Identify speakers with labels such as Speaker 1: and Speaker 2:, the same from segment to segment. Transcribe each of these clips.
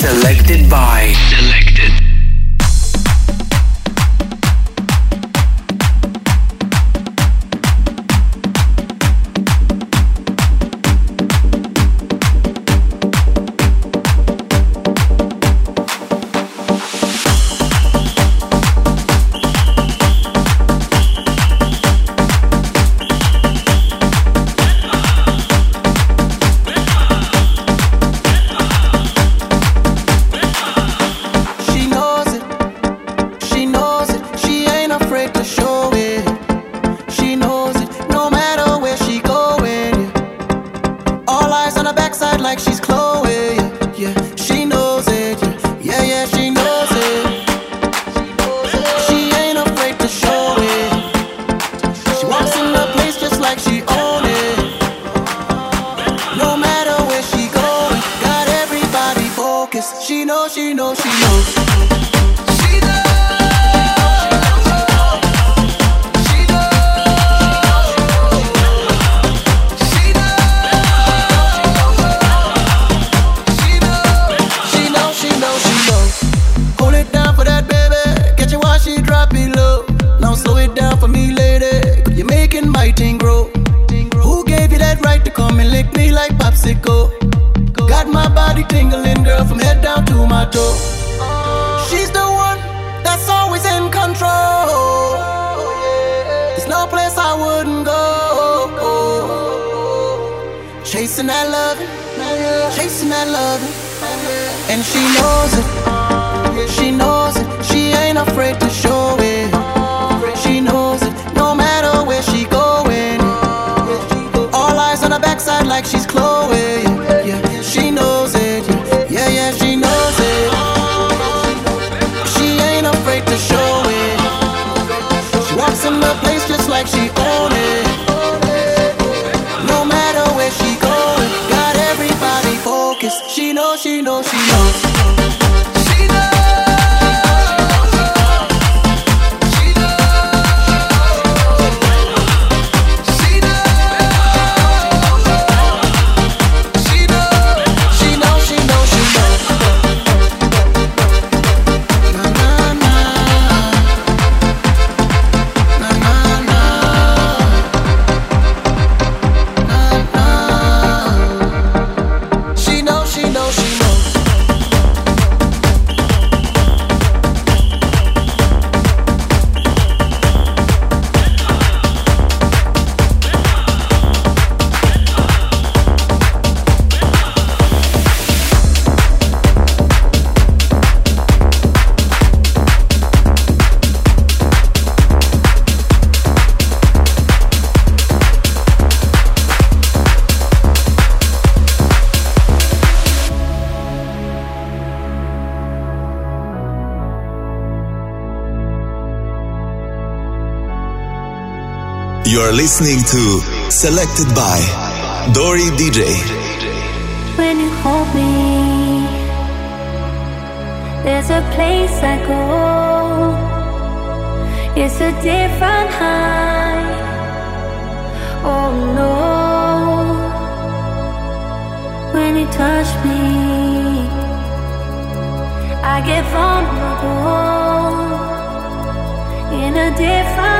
Speaker 1: selected by
Speaker 2: she knows it. She knows it. She ain't afraid to
Speaker 3: Are listening to Selected by Dori DJ.
Speaker 4: When you hold me, there's a place I go. It's a different high. Oh no. When you touch me, I get vulnerable in a different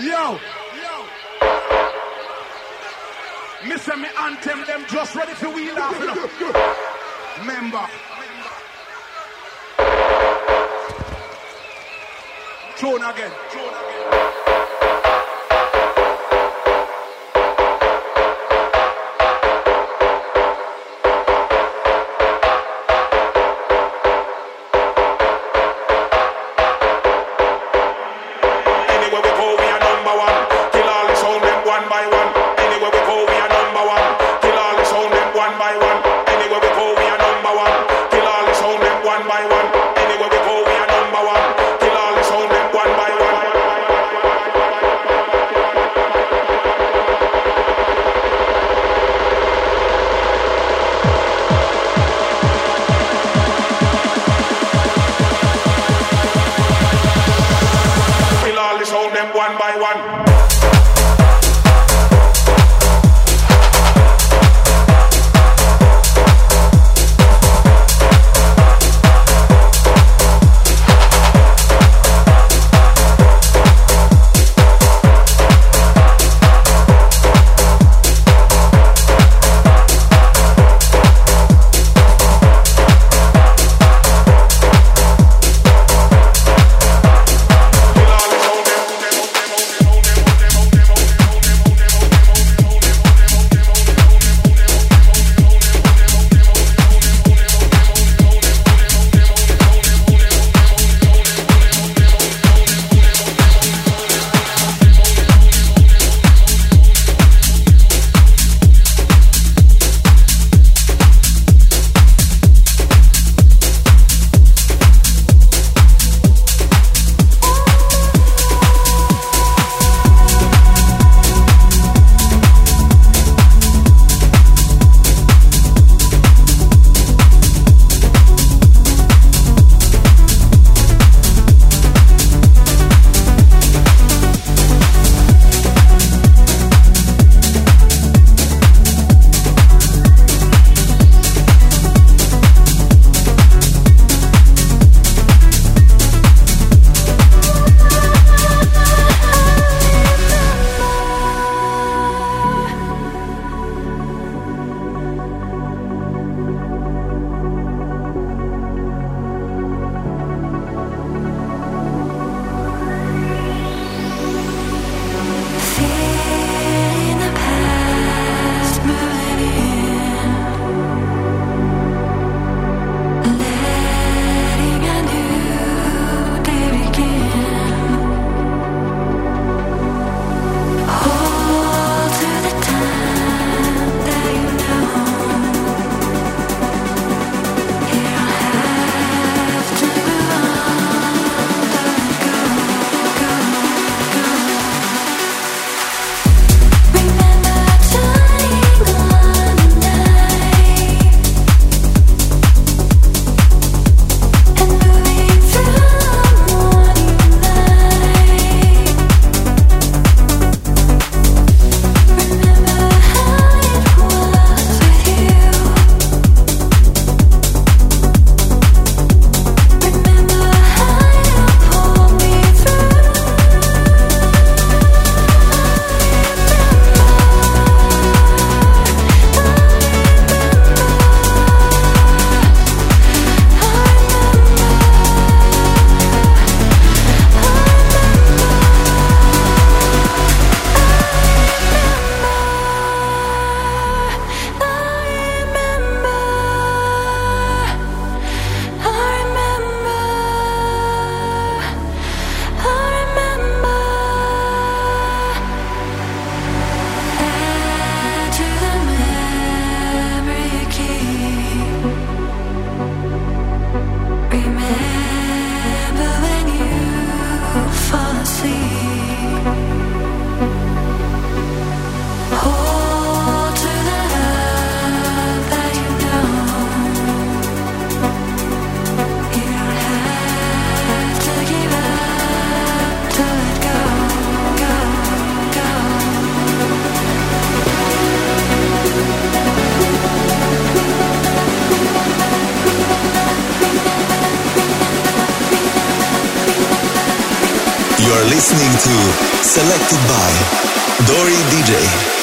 Speaker 5: Yo. Yo. Me say me anthem them just ready to wheel off now. Member. Tune again. Tune again.
Speaker 4: Selected by Dori DJ.